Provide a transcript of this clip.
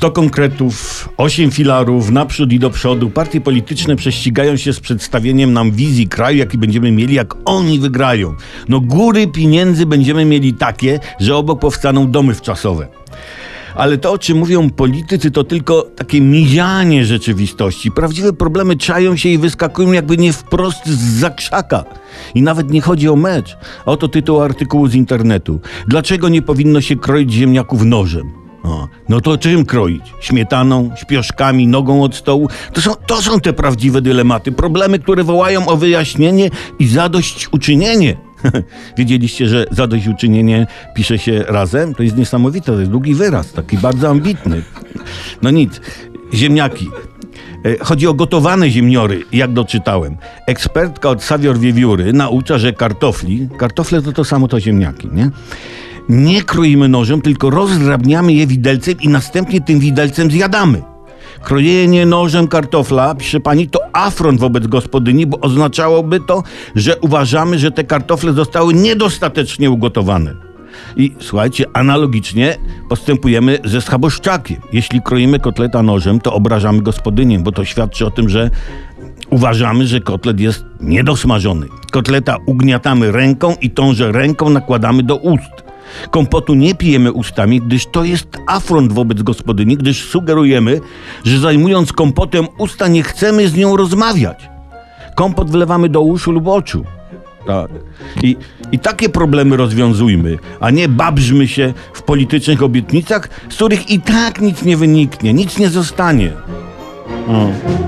100 konkretów, 8 filarów, naprzód i do przodu. Partie polityczne prześcigają się z przedstawieniem nam wizji kraju, jaki będziemy mieli, jak oni wygrają. No góry pieniędzy będziemy mieli takie, że obok powstaną domy wczasowe. Ale to, o czym mówią politycy, to tylko takie mizianie rzeczywistości. Prawdziwe problemy czają się i wyskakują jakby nie wprost z zakrzaka. I nawet nie chodzi o mecz. Oto tytuł artykułu z internetu. Dlaczego nie powinno się kroić ziemniaków nożem? O, no to czym kroić? Śmietaną, śpioszkami, nogą od stołu? To są, to są te prawdziwe dylematy, problemy, które wołają o wyjaśnienie i zadośćuczynienie. Wiedzieliście, że zadośćuczynienie pisze się razem? To jest niesamowite, to jest długi wyraz, taki bardzo ambitny. No nic, ziemniaki. E, Chodzi o gotowane ziemniory, jak doczytałem. Ekspertka od Savior Wiewióry naucza, że kartofli, kartofle to to samo to ziemniaki, nie? Nie kroimy nożem, tylko rozdrabniamy je widelcem i następnie tym widelcem zjadamy. Krojenie nożem kartofla, pisze pani, to afront wobec gospodyni, bo oznaczałoby to, że uważamy, że te kartofle zostały niedostatecznie ugotowane. I słuchajcie, analogicznie postępujemy ze schaboszczakiem. Jeśli kroimy kotleta nożem, to obrażamy gospodynię, bo to świadczy o tym, że uważamy, że kotlet jest niedosmażony. Kotleta ugniatamy ręką i tąże ręką nakładamy do ust. Kompotu nie pijemy ustami, gdyż to jest afront wobec gospodyni, gdyż sugerujemy, że zajmując kompotem usta nie chcemy z nią rozmawiać. Kompot wlewamy do uszu lub oczu. Tak. I, I takie problemy rozwiązujmy, a nie babrzmy się w politycznych obietnicach, z których i tak nic nie wyniknie, nic nie zostanie. O.